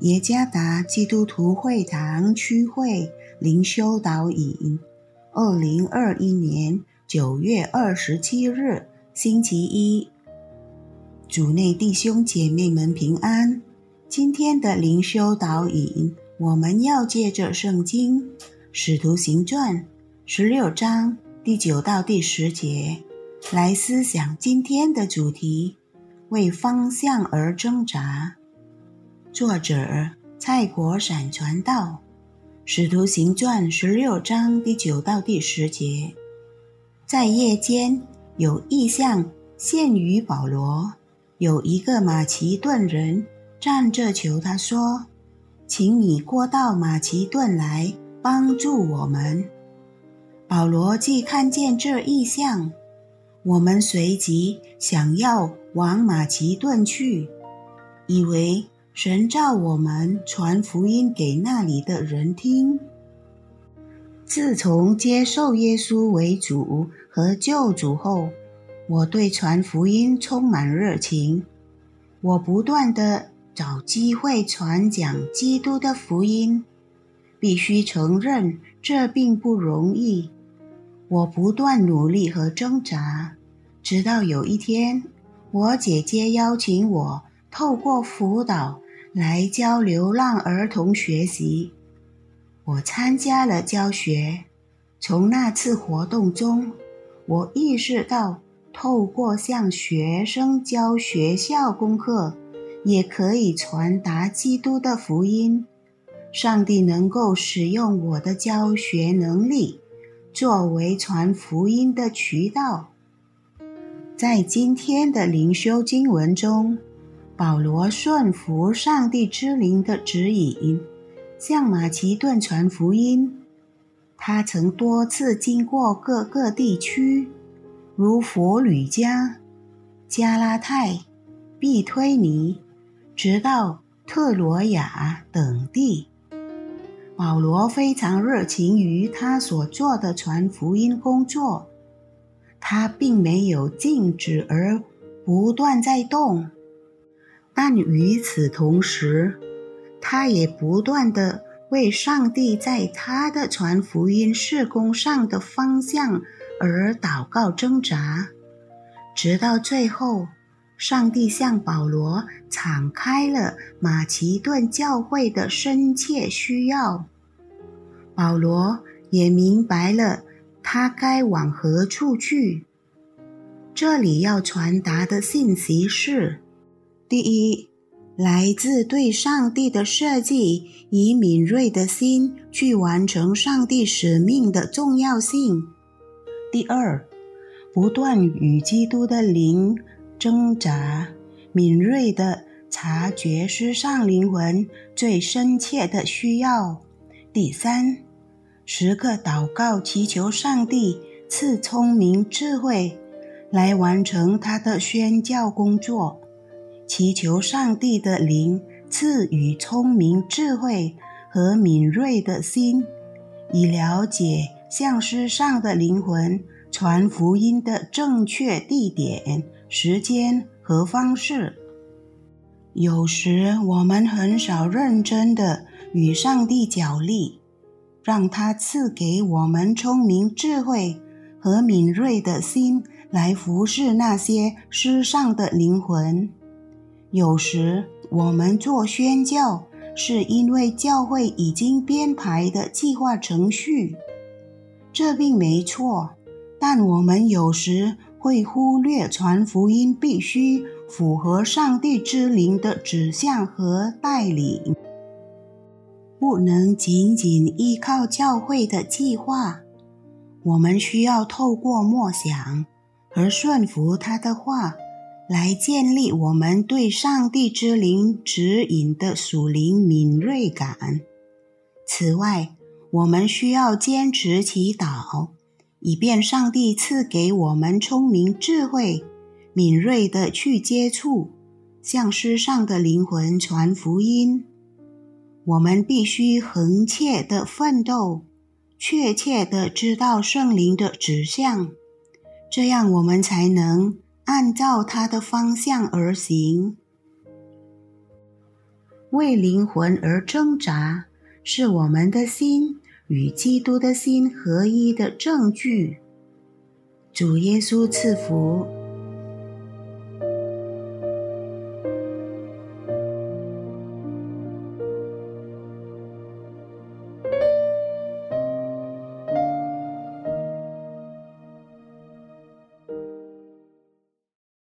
耶加达基督徒会堂区会灵修导引，二零二一年九月二十七日，星期一，主内弟兄姐妹们平安。今天的灵修导引，我们要借着圣经《使徒行传》十六章第九到第十节来思想今天的主题：为方向而挣扎。作者蔡国闪传道，《使徒行传》十六章第九到第十节，在夜间有异象现于保罗，有一个马其顿人站着求他说：“请你过到马其顿来帮助我们。”保罗既看见这异象，我们随即想要往马其顿去，以为。神召我们传福音给那里的人听。自从接受耶稣为主和救主后，我对传福音充满热情。我不断的找机会传讲基督的福音，必须承认这并不容易。我不断努力和挣扎，直到有一天，我姐姐邀请我透过辅导。来教流浪儿童学习，我参加了教学。从那次活动中，我意识到，透过向学生教学校功课，也可以传达基督的福音。上帝能够使用我的教学能力，作为传福音的渠道。在今天的灵修经文中。保罗顺服上帝之灵的指引，向马其顿传福音。他曾多次经过各个地区，如佛吕加、加拉太、毕推尼，直到特罗亚等地。保罗非常热情于他所做的传福音工作，他并没有静止，而不断在动。但与此同时，他也不断地为上帝在他的传福音事工上的方向而祷告挣扎，直到最后，上帝向保罗敞开了马其顿教会的深切需要。保罗也明白了他该往何处去。这里要传达的信息是。第一，来自对上帝的设计，以敏锐的心去完成上帝使命的重要性。第二，不断与基督的灵挣扎，敏锐的察觉世上灵魂最深切的需要。第三，时刻祷告祈求上帝赐聪明智慧，来完成他的宣教工作。祈求上帝的灵赐予聪明、智慧和敏锐的心，以了解向世上的灵魂传福音的正确地点、时间和方式。有时我们很少认真的与上帝角力，让他赐给我们聪明、智慧和敏锐的心，来服侍那些世上的灵魂。有时我们做宣教，是因为教会已经编排的计划程序，这并没错。但我们有时会忽略传福音必须符合上帝之灵的指向和带领，不能仅仅依靠教会的计划。我们需要透过默想而顺服他的话。来建立我们对上帝之灵指引的属灵敏锐感。此外，我们需要坚持祈祷，以便上帝赐给我们聪明智慧、敏锐的去接触向世上的灵魂传福音。我们必须恒切的奋斗，确切的知道圣灵的指向，这样我们才能。按照它的方向而行。为灵魂而挣扎，是我们的心与基督的心合一的证据。主耶稣赐福。